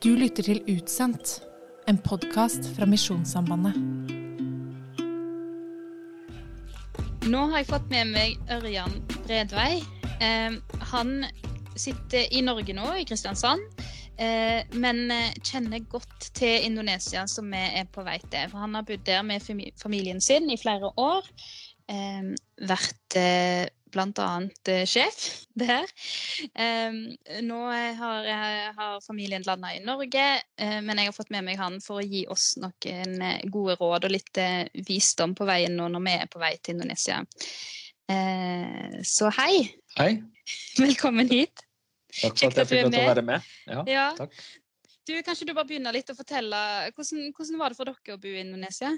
Du lytter til Utsendt, en podkast fra Misjonssambandet. Nå har jeg fått med meg Ørjan Bredvei. Eh, han sitter i Norge nå, i Kristiansand. Eh, men eh, kjenner godt til Indonesia, som vi er på vei til. For han har bodd der med familien sin i flere år. Eh, vært bl.a. Eh, sjef der. Nå har, har familien landa i Norge, eh, men jeg har fått med meg han for å gi oss noen eh, gode råd og litt visdom på veien nå når vi er på vei til Indonesia. Så hei. Hei. Velkommen hit. Takk for at jeg fikk lov til å være med. Ja, ja. Takk. Du, kanskje du bare begynner litt å fortelle, hvordan, hvordan var det for dere å bo i Indonesia?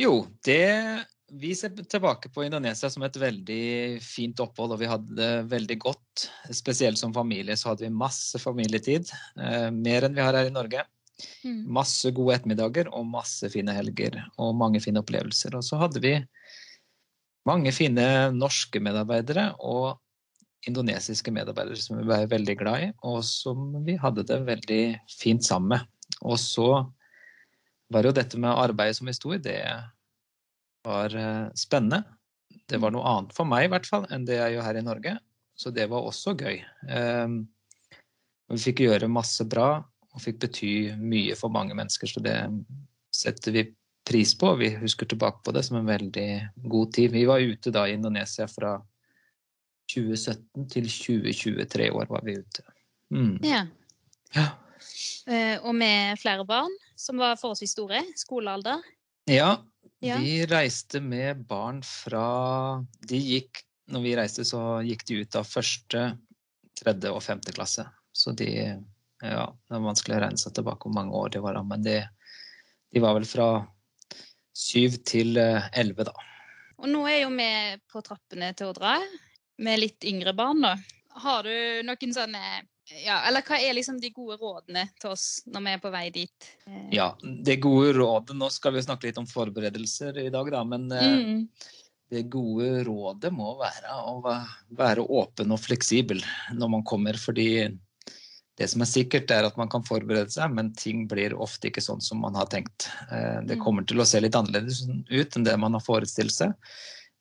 Jo, det vi ser tilbake på Indonesia som et veldig fint opphold, og vi hadde det veldig godt. Spesielt som familie så hadde vi masse familietid. Eh, mer enn vi har her i Norge. Mm. Masse gode ettermiddager og masse fine helger og mange fine opplevelser. Og så hadde vi mange fine norske medarbeidere og indonesiske medarbeidere som vi var veldig glad i, og som vi hadde det veldig fint sammen med. Og så var jo dette med arbeidet som vi sto i, det var eh, spennende. Det var noe annet for meg i hvert fall enn det jeg gjør her i Norge, så det var også gøy. Ehm, vi fikk gjøre masse bra og fikk bety mye for mange mennesker, så det setter vi pris på. Vi husker tilbake på det som en veldig god tid. Vi var ute da i Indonesia fra 2017 til 2023 år var vi ute. Mm. Ja. ja. Uh, og med flere barn som var forholdsvis store? Skolealder? Ja, ja. Vi reiste med barn fra De gikk Når vi reiste, så gikk de ut av første, tredje og femte klasse. Så de Ja, det er vanskelig å regne seg tilbake hvor mange år det var, da, men de, de var vel fra syv til eh, elleve, da. Og nå er jo vi på trappene til å dra, med litt yngre barn, da. Har du noen sånne ja, eller hva er liksom de gode rådene til oss når vi er på vei dit? Eh, ja, det gode rådet Nå skal vi snakke litt om forberedelser i dag, da. Men eh, mm. det gode rådet må være å være åpen og fleksibel når man kommer. Fordi det som er sikkert, er at man kan forberede seg, men ting blir ofte ikke sånn som man har tenkt. Eh, det mm. kommer til å se litt annerledes ut enn det man har forestilt seg.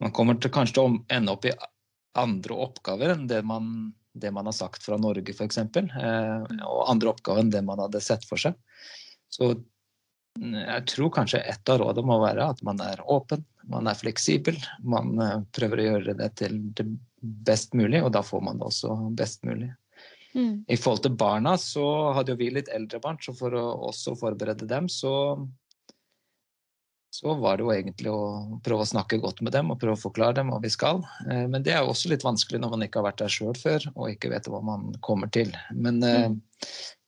Man kommer til kanskje til å ende opp i andre oppgaver enn det man det man har sagt fra Norge f.eks., eh, og andre oppgaver enn det man hadde sett for seg. Så mm, jeg tror kanskje et av rådene må være at man er åpen, man er fleksibel. Man eh, prøver å gjøre det til det best mulig, og da får man det også best mulig. Mm. I forhold til barna så hadde jo vi litt eldre barn, så for å også forberede dem, så så var det jo egentlig å prøve å snakke godt med dem og prøve å forklare dem hva vi skal. Eh, men det er jo også litt vanskelig når man ikke har vært der sjøl før og ikke vet hva man kommer til. Men eh, mm.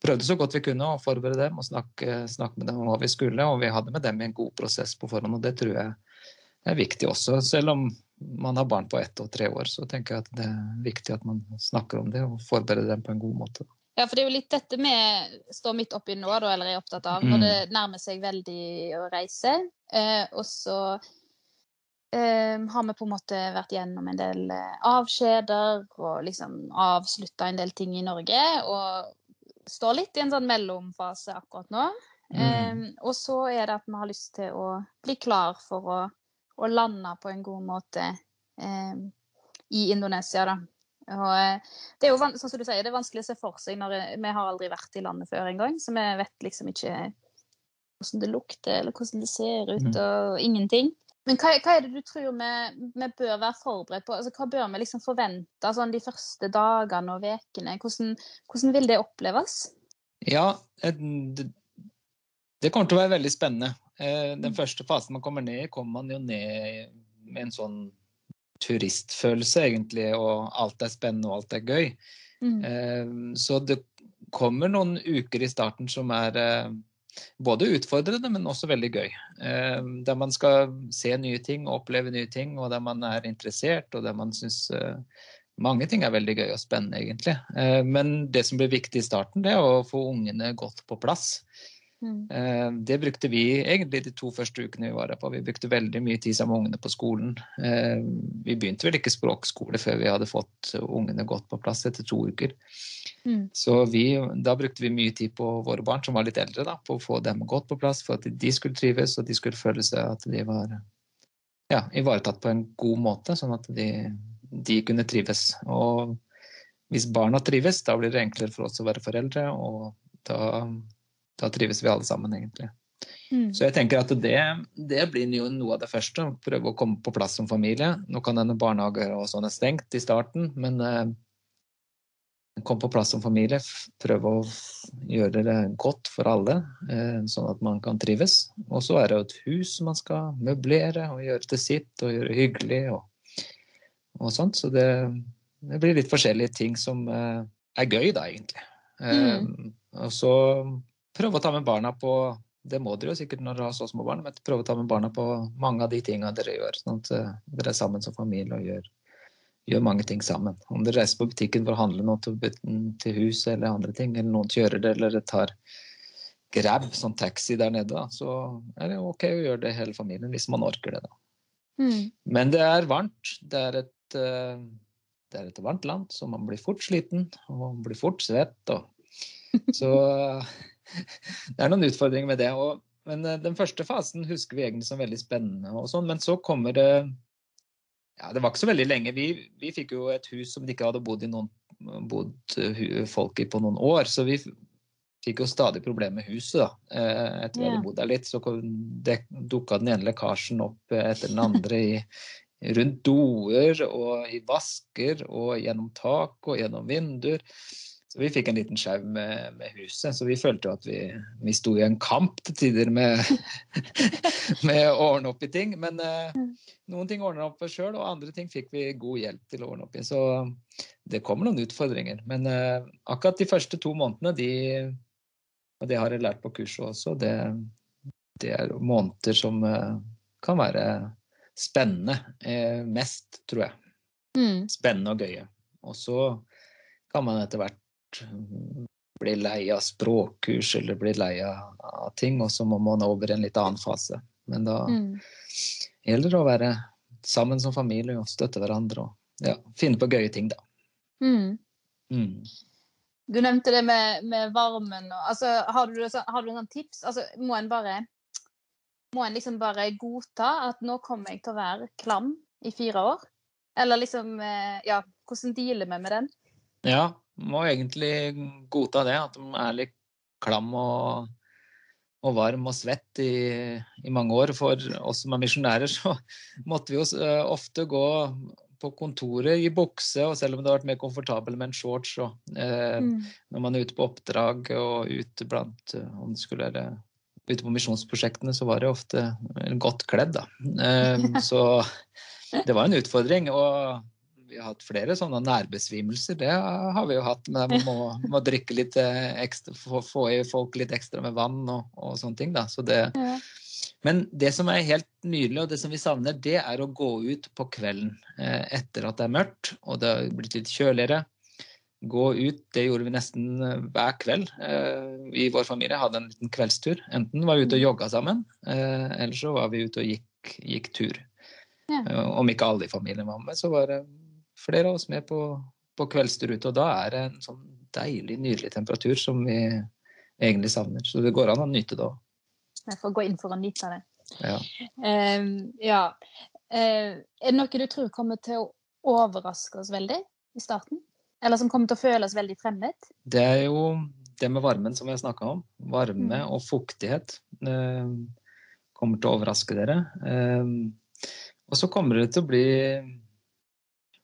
prøvde så godt vi kunne å forberede dem og snakke, snakke, med dem om hva vi skulle. Og vi hadde med dem en god prosess på forhånd, og det tror jeg er viktig også. Selv om man har barn på ett og tre år, så tenker jeg at det er viktig at man snakker om det og forbereder dem på en god måte. Ja, for det er jo litt dette vi står midt oppi nå, da, eller er opptatt av, når mm. det nærmer seg veldig å reise. Eh, og så eh, har vi på en måte vært gjennom en del eh, avskjeder og liksom avslutta en del ting i Norge. Og står litt i en sånn mellomfase akkurat nå. Mm. Eh, og så er det at vi har lyst til å bli klar for å, å lande på en god måte eh, i Indonesia, da. Og eh, det er jo sånn som du sier, det er vanskelig å se for seg når vi har aldri vært i landet før engang. Så vi vet liksom ikke hvordan det lukter eller hvordan det ser ut, mm. og ingenting. Men hva, hva, er det du tror vi, vi bør være forberedt på? Altså, hva bør vi liksom forvente sånn, de første dagene og ukene? Hvordan, hvordan, vil det oppleves? Ja, det, det, kommer til å være veldig spennende. Eh, den mm. første fasen man kommer ned i, kommer man jo ned med en sånn turistfølelse, egentlig, og alt er spennende og alt er gøy. Mm. Eh, så det kommer noen uker i starten som er eh, både utfordrende, men også veldig gøy. Eh, der man skal se nye ting og oppleve nye ting, og der man er interessert, og der man syns mange ting er veldig gøy og spennende, egentlig. Men det som ble viktig i starten, det er å få ungene godt på plass. Mm. Eh, det brukte vi egentlig de to første ukene vi var her på. Vi brukte veldig mye tid sammen med ungene på skolen. Eh, vi begynte vel ikke språkskole før vi hadde fått ungene godt på plass etter to uker. Mm. Så vi, da brukte vi mye tid på våre barn som var litt eldre, da, på å få dem godt på plass for at de skulle trives og de skulle føle seg at de var ja, ivaretatt på en god måte, sånn at de, de kunne trives. Og hvis barna trives, da blir det enklere for oss å være foreldre, og da, da trives vi alle sammen, egentlig. Mm. Så jeg tenker at det, det blir jo noe av det første. å Prøve å komme på plass som familie. Nå kan denne barnehager og sånn er stengt i starten, men kom på plass som familie. Prøve å gjøre det godt for alle, eh, sånn at man kan trives. Og så er det jo et hus man skal møblere og gjøre til sitt og gjøre hyggelig og, og sånt. Så det, det blir litt forskjellige ting som eh, er gøy, da, egentlig. Eh, Og så prøve å ta med barna på det må dere jo sikkert når dere har så små barn, men prøve å ta med barna på mange av de tinga dere gjør. Sånn at dere er sammen som familie og gjør, gjør mange ting sammen. Om dere reiser på butikken for å handle noe til, til hus eller andre ting, eller noen kjører det eller dere tar grab, sånn taxi der nede, da, så er det ok å gjøre det hele familien hvis man orker det. da. Mm. Men det er varmt. Det er et, eh, det er et varmt land, så man blir fort sliten og man blir fort svett. Og, så det er noen utfordringer med det. Og, men eh, den første fasen husker vi egentlig som veldig spennende. og sånn, Men så kommer det ja, Det var ikke så veldig lenge. Vi, vi fikk jo et hus som det ikke hadde bodd, i noen, bodd folk i på noen år. Så vi fikk jo stadig problemer med huset da, eh, etter vi hadde bodd der litt. Så dukka den ene lekkasjen opp eh, etter den andre i, rundt doer og i vasker og gjennom tak og gjennom vinduer. Så vi fikk en liten skjev med, med huset. Så vi følte jo at vi, vi sto i en kamp til tider med, med å ordne opp i ting. Men eh, noen ting ordna opp sjøl, og andre ting fikk vi god hjelp til å ordne opp i. Så det kommer noen utfordringer. Men eh, akkurat de første to månedene, de, og det har jeg lært på kurset også, det, det er måneder som eh, kan være spennende. Eh, mest, tror jeg. Mm. Spennende og gøye. Og så kan man etter hvert mm, bli lei av språkkurs eller bli lei av av ting, og så må man over i en litt annen fase. Men da Mm. gjelder det å være sammen som familie og støtte hverandre og ja, finne på gøye ting, da. Mm. Mm. Du nevnte det med, med varmen og altså, Har du, har du noen tips? Altså, må en bare Må en liksom bare godta at nå kommer jeg til å være klam i fire år? Eller liksom eh, Ja, hvordan dealer vi med den? Ja, må egentlig godta det, at de er litt klam og, og varm og svett i, i mange år. For oss som er misjonærer, så måtte vi jo eh, ofte gå på kontoret i bukse, og selv om det har vært mer komfortabelt med en shorts og, eh, Mm. når man er ute på oppdrag og ute blant eh, Om det skulle være ute på misjonsprosjektene, så var det ofte godt kledd, da. Eh, Så det var en utfordring. Og vi har hatt flere sånne nærbesvimelser. Det har vi jo hatt. Men man må, må drikke litt eh, ekstra, få, få i folk litt ekstra med vann og, og sånne ting. Da. Så det, Ja. men det som er helt nydelig, og det som vi savner, det er å gå ut på kvelden eh, etter at det er mørkt og det har blitt litt kjøligere. Gå ut, det gjorde vi nesten eh, hver kveld. Eh, I vår familie hadde en liten kveldstur. Enten var vi ute og jogga sammen, eh, eller så var vi ute og gikk, gikk tur. Ja. Eh, Om ikke alle i familien var med, så var det flere av oss med på, på kveldsturute. Og da er det en sånn deilig, nydelig temperatur som vi egentlig savner. Så det går an å nyte det òg. Jeg får gå inn for å nyte det. Ja. Eh, ja. Uh, er det noe du tror kommer til å overraske oss veldig i starten? Eller som kommer til å føles veldig fremmed? Det er jo det med varmen som vi har snakka om. Varme Mm. og fuktighet uh, kommer til å overraske dere. Uh, og så kommer det til å bli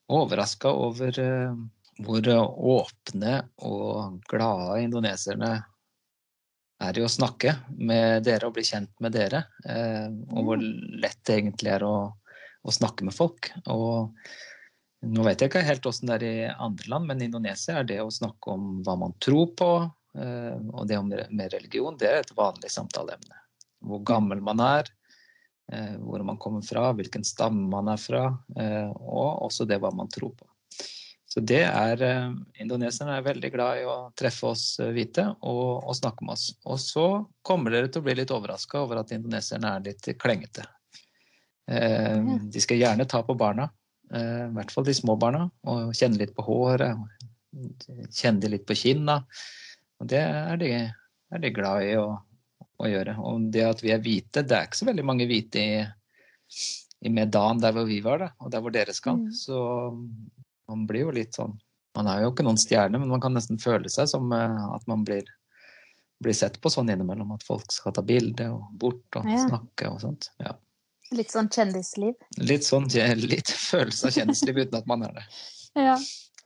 overraska over eh, hvor åpne og glade indoneserne er i å snakke med dere og bli kjent med dere. Eh, og hvor lett det egentlig er å, å snakke med folk. Og nå vet jeg ikke helt åssen det er i andre land, men i Indonesia er det å snakke om hva man tror på, eh, og det om med religion, det er et vanlig samtaleemne. Hvor gammel man er, eh, hvor man kommer fra, hvilken stamme man er fra, eh, og også det hva man tror på. Så det er eh, Indoneserne er veldig glad i å treffe oss eh, hvite og, og snakke med oss. Og så kommer dere til å bli litt overraska over at indoneserne er litt klengete. Eh, de skal gjerne ta på barna, eh, i hvert fall de små barna, og kjenne litt på håret. kjenne litt på kinna. Og det er de, er de glad i å, å, gjøre. Og det at vi er hvite, det er ikke så veldig mange hvite i, i Medan der hvor vi var, da, og der hvor dere skal. Mm. Så man blir jo litt sånn Man er jo ikke noen stjerne, men man kan nesten føle seg som uh, at man blir, blir, sett på sånn innimellom. At folk skal ta bilde og bort og ja. snakke og sånt. Ja. Litt sånn kjendisliv? Litt sånn litt følelse av kjendisliv uten at man er det. Ja.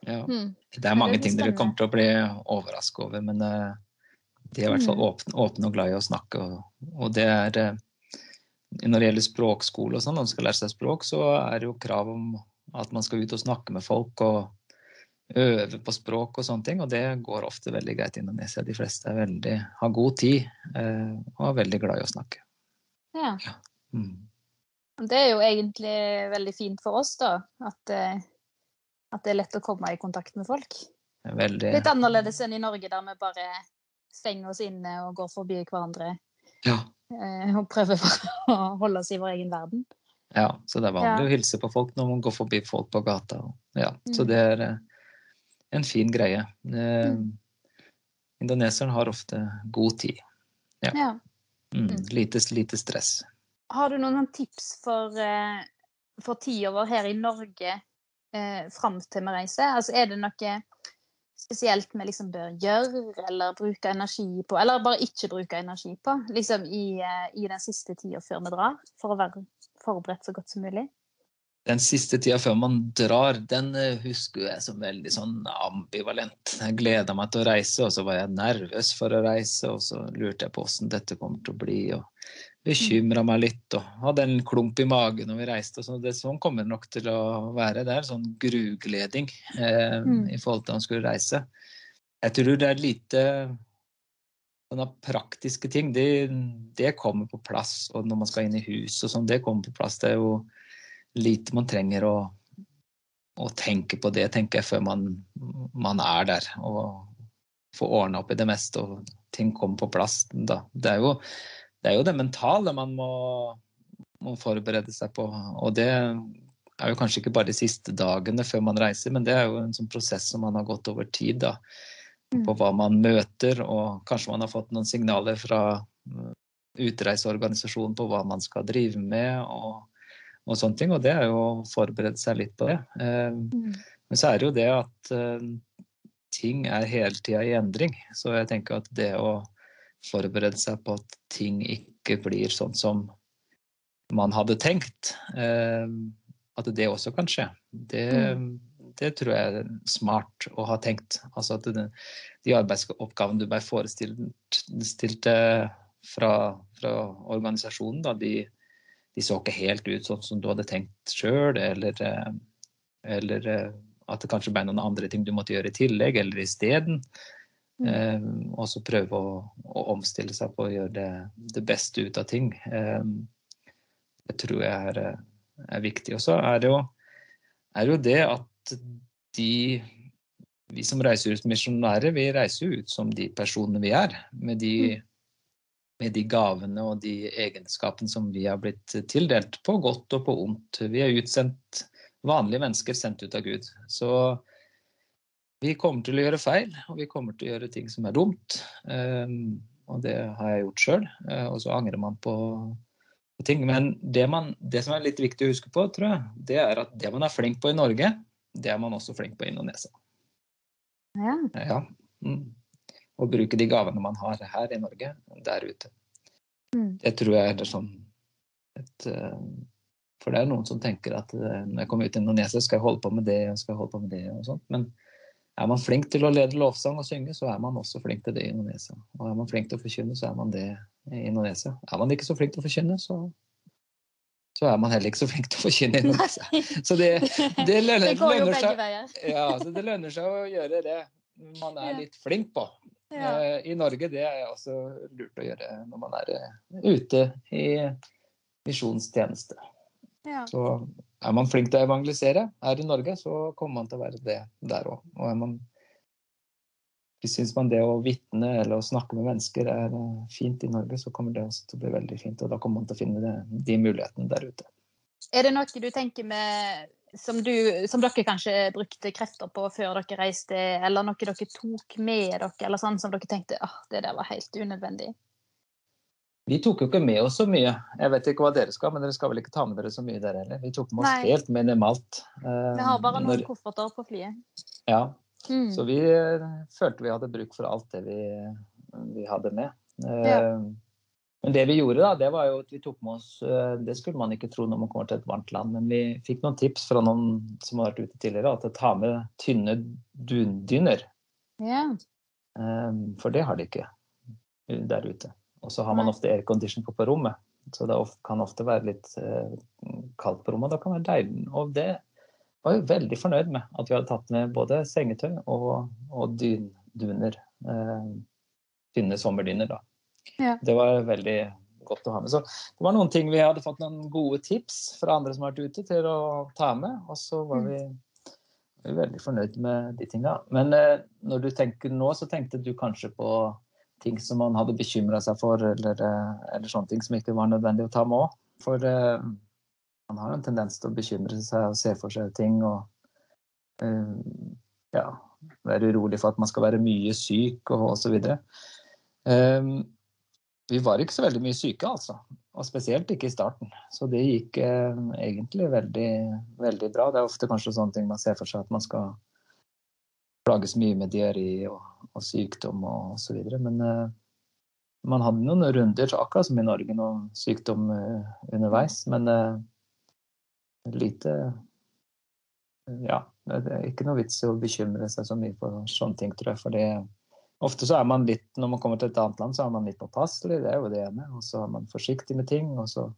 ja. Mm. Det er mange det ting dere kommer til å bli overrasket over, men uh, de er i hvert fall mm. åpne, åpne, og glad i å snakke. Og, og det er uh, Når det gjelder språkskole og sånn, når man skal lære seg språk, så er det jo krav om at man skal ut og snakke med folk og øve på språk og sånne ting. Og det går ofte veldig greit i Indonesia. De fleste veldig, har god tid uh, og er veldig glad i å snakke. Ja. ja. Mm. Det er jo egentlig veldig fint for oss, da. At, eh, at det er lett å komme i kontakt med folk. Veldig... Litt annerledes enn i Norge, der vi bare stenger oss inne og går forbi hverandre. Ja. Eh, og prøver å holde oss i vår egen verden. Ja, så det er vanlig ja. å hilse på folk når man går forbi folk på gata. Ja, mm. Så det er eh, en fin greie. Mm. Indoneseren har ofte god tid. Ja. ja. Mm. mm. Lite, lite stress. Har du noen tips for, eh, for tida vår her i Norge eh, fram til vi reiser? Altså, er det noe spesielt vi liksom bør gjøre eller bruke energi på, eller bare ikke bruke energi på, liksom i, eh, i den siste tida før vi drar, for å være forberedt så godt som mulig? Den siste tida før man drar, den eh, husker jeg som veldig sånn ambivalent. Jeg gleda meg til å reise, og så var jeg nervøs for å reise, og så lurte jeg på åssen dette kommer til å bli. og bekymra meg litt og hadde en klump i magen når vi reiste. Så det, sånn kommer det nok til å være. Det er en sånn grugleding eh, mm. i forhold til at han skulle reise. Jeg tror det er lite sånne praktiske ting. Det, det, kommer på plass. Og når man skal inn i hus og sånn, det kommer på plass. Det er jo lite man trenger å, å tenke på det, tenker jeg, før man, man er der. Og får ordna opp i det meste, og ting kommer på plass. Da. Det er jo det er jo det mentale man må, må, forberede seg på. Og det er jo kanskje ikke bare de siste dagene før man reiser, men det er jo en sånn prosess som man har gått over tid. da, mm. På hva man møter, og kanskje man har fått noen signaler fra uh, utreiseorganisasjonen på hva man skal drive med. og, og sånne ting, og det er jo å forberede seg litt på det. Eh, mm. Men så er det jo det at uh, ting er hele tida i endring. Så jeg tenker at det å forberede seg på at ting ikke blir sånn som man hadde tenkt. Eh, at det også kan skje. Det, mm. det tror jeg er smart å ha tenkt. Altså at det, de arbeidsoppgavene du ble forestilt fra, fra organisasjonen, da, de, de, så ikke helt ut sånn som du hadde tenkt sjøl, eller, eh, eller eh, at det kanskje ble noen andre ting du måtte gjøre i tillegg eller isteden. Mm. Eh, og så prøve å, å, omstille seg på å gjøre det, det beste ut av ting. Eh, det tror jeg er, er viktig. Og så er det jo, er jo det at de vi som reiser ut misjonærer, vi reiser jo ut som de personene vi er. Med de, mm. med de, gavene og de egenskapene som vi har blitt tildelt, på godt og på ondt. Vi er utsendt vanlige mennesker sendt ut av Gud. Så vi kommer til å gjøre feil, og vi kommer til å gjøre ting som er dumt. Um, og det har jeg gjort sjøl. Eh, og så angrer man på, på ting. Men det, man, det, som er litt viktig å huske på, tror jeg, det er at det man er flink på i Norge, det er man også flink på i Indonesia. Ja. ja. Mm. Og bruke de gavene man har her i Norge, der ute. Mm. Det tror jeg er sånn et, uh, For det er noen som tenker at uh, når jeg kommer ut i Indonesia, skal jeg holde på med det og skal jeg holde på med det og sånt. Men er man flink til å lede lovsang og synge, så er man også flink til det i Indonesia. Og er man flink til å forkynne, så er man det i Indonesia. Er man ikke så flink til å forkynne, så, så er man heller ikke så flink til å forkynne i Indonesia. Så det, det, lønner, det går jo begge veier. Ja, så det lønner seg å gjøre det man er litt flink på. Ja. Eh, I Norge det er også lurt å gjøre når man er eh, ute i misjonstjeneste. Ja. Så er man flink til å evangelisere her i Norge, så kommer man til å være det der òg. Og er man Syns man det å vitne eller å snakke med mennesker er eh, fint i Norge, så kommer det også til å bli veldig fint. Og da kommer man til å finne det, de mulighetene der ute. Er det noe du tenker med som, du, som dere kanskje brukte krefter på før dere reiste, eller noe dere tok med dere, eller sånn som dere tenkte at oh, det der var helt unødvendig? Vi tok jo ikke med oss så mye. Jeg vet ikke hva dere skal, men dere skal vel ikke ta med dere så mye, dere heller? Vi tok med oss Nei. helt minimalt. Vi har bare Eh, noen når- kofferter på flyet. Ja, Mm. så vi eh, følte vi hadde bruk for alt det vi, vi hadde med. Eh, Ja. Men det vi gjorde, da, det var jo at vi tok med oss eh, Det skulle man ikke tro når man kommer til et varmt land, men vi fikk noen tips fra noen som har vært ute tidligere, at ta med tynne dundyner. Ja. Eh, For det har de ikke der ute. Og så har man ofte aircondition på, på rommet. Så det kan ofte være litt eh, kaldt på rommet. og Det kan være deilig. Og det var jeg veldig fornøyd med. At vi hadde tatt med både sengetøy og, og dyn, duner. Eh, tynne sommerdyner, da. Ja. Det var veldig godt å ha med. Så det var noen ting vi hadde fått noen gode tips fra andre som har vært ute, til å ta med. Og så var Mm. vi, vi veldig fornøyd med de tinga. Men eh, når du tenker nå, så tenkte du kanskje på ting som man hadde bekymra seg for, eller, eh, eller sånne ting som ikke var nødvendig å ta med òg. For eh, man har jo en tendens til å bekymre seg og se for seg ting og eh, ja, være urolig for at man skal være mye syk og osv. Um, vi var ikke så veldig mye syke, altså. Og spesielt ikke i starten. Så det gikk eh, egentlig veldig, veldig bra. Det er ofte kanskje sånne ting man ser for seg at man skal plages mye med diaré og, og sykdom og osv. Men uh, man hadde noen runder, akkurat som i Norge, noen sykdom uh, underveis. Men uh, lite Ja, det er ikke noe vits i å bekymre seg så mye for sånne ting, tror jeg. For ofte så er man litt, når man kommer til et annet land, så er man litt påpasselig, det er jo det ene. Og så er man forsiktig med ting, og så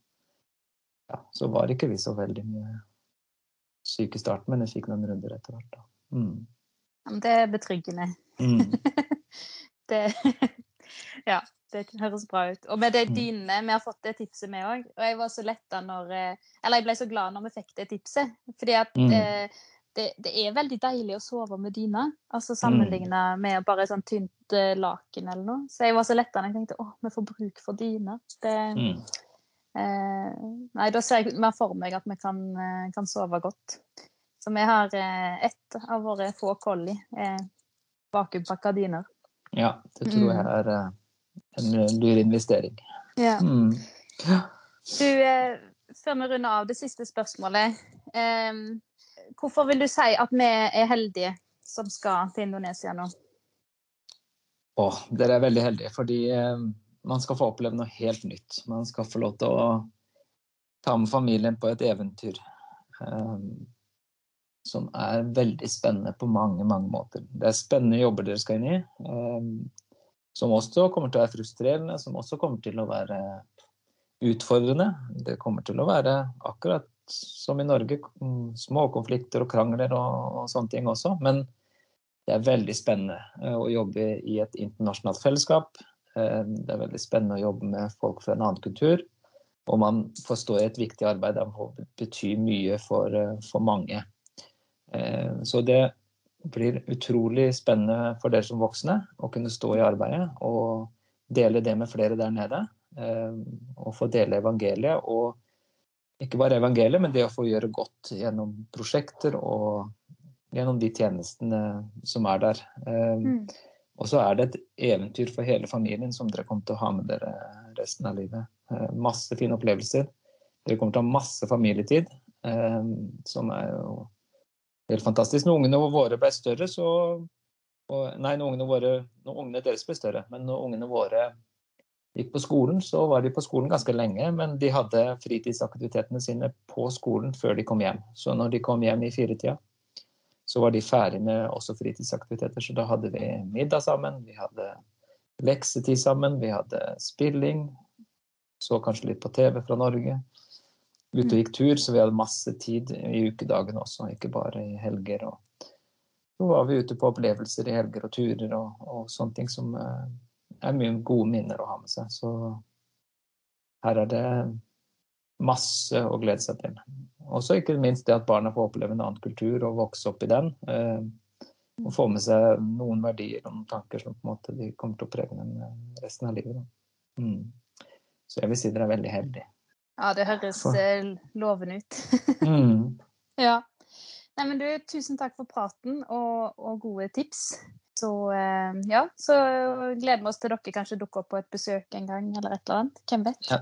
Ja, så var ikke vi så veldig mye syke i starten, men vi fikk noen runder etter hvert, da. Mm. Men Det er betryggende. Mm. Det, ja, det høres bra ut. Og med det Mm. dynene Vi har fått det tipset, vi òg. Og jeg var så letta når eh, Eller jeg ble så glad når vi fikk det tipset. Fordi at Mm. eh, det, det er veldig deilig å sove med dyne. Altså sammenligna med bare sånn tynt eh, laken eller noe. Så jeg var så letta når jeg tenkte å, vi får bruk for dyne. Det, Mm. eh, nei, da ser jeg mer for meg at vi kan, eh, kan sove godt. Så vi har eh, ett av våre få collie er vakuumpakka dyner. Ja, det tror jeg er eh, en lur investering. Ja. Mm. Du, eh, før vi runder av det siste spørsmålet. Eh, hvorfor vil du si at vi er heldige som skal til Indonesia nå? Åh, dere er veldig heldige, fordi eh, man skal få oppleve noe helt nytt. Man skal få lov til å ta med familien på et eventyr eh, som er veldig spennende på mange, mange måter. Det er spennende jobber dere skal inn i, eh, som også kommer til å være frustrerende, som også kommer til å være utfordrende. Det kommer til å være akkurat som i Norge, småkonflikter og krangler og, sånne ting også. Men det er veldig spennende eh, å jobbe i et internasjonalt fellesskap. Eh, Det er veldig spennende å jobbe med folk fra en annen kultur. Og man får stå i et viktig arbeid som betyr mye for, eh, for mange. Eh, Så det blir utrolig spennende for dere som voksne å kunne stå i arbeidet og dele det med flere der nede. eh, Og få dele evangeliet. Og ikke bare evangeliet, men det å få gjøre godt gjennom prosjekter og gjennom de tjenestene som er der. Eh, Mm. Og så er det et eventyr for hele familien som dere kommer til å ha med dere resten av livet. Masse fine opplevelser. Dere kommer til å ha masse familietid, som er jo helt fantastisk. Når ungene våre ble større, så Nei, når ungene, våre, når ungene deres ble større, men når ungene våre gikk på skolen, så var de på skolen ganske lenge, men de hadde fritidsaktivitetene sine på skolen før de kom hjem. Så når de kom hjem i firetida, så var de ferdig med også fritidsaktiviteter. Så da hadde vi middag sammen, vi hadde leksetid sammen, vi hadde spilling. Så kanskje litt på TV fra Norge. Ute og gikk tur, så vi hadde masse tid i ukedagene også, ikke bare i helger. Og så var vi ute på opplevelser i helger og turer og, og sånne ting som eh, er mye gode minner å ha med seg. Så her er det masse å glede seg til. Også ikke minst det at barna får oppleve en annen kultur og vokse opp i den. Eh, og få med seg noen verdier og noen tanker som på en måte de kommer til å prege dem eh, resten av livet. Mm. Så jeg vil si dere er veldig heldige. Ja, det høres For- eh, lovende ut. Mm. ja. Nei, men du, tusen takk for praten og, og gode tips. Så eh, ja, så gleder vi oss til dere kanskje dukker opp på et besøk en gang, eller et eller annet. Hvem vet? Ja.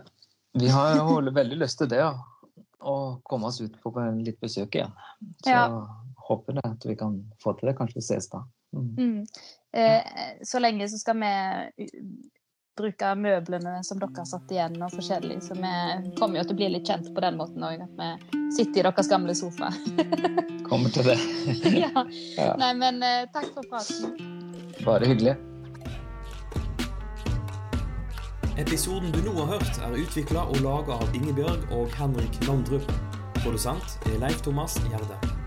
Vi har jo veldig lyst til det, ja. Å komme oss ut på en litt besøk igjen. Så Ja. håper jeg at vi kan få til det. Kanskje vi ses da. Mm. Mm. Eh, så lenge så skal vi bruke møblene som dere har satt igjen, og forskjellig. Så vi kommer jo til å bli litt kjent på den måten òg, at vi sitter i deres gamle sofa. Kommer til det. ja. Ja. Nei, men eh, takk for praten. Bare hyggelig. Episoden du nå har hørt, er utvikla og laga av Ingebjørg og Henrik Landrup. Produsent er Leif Thomas Gjerde.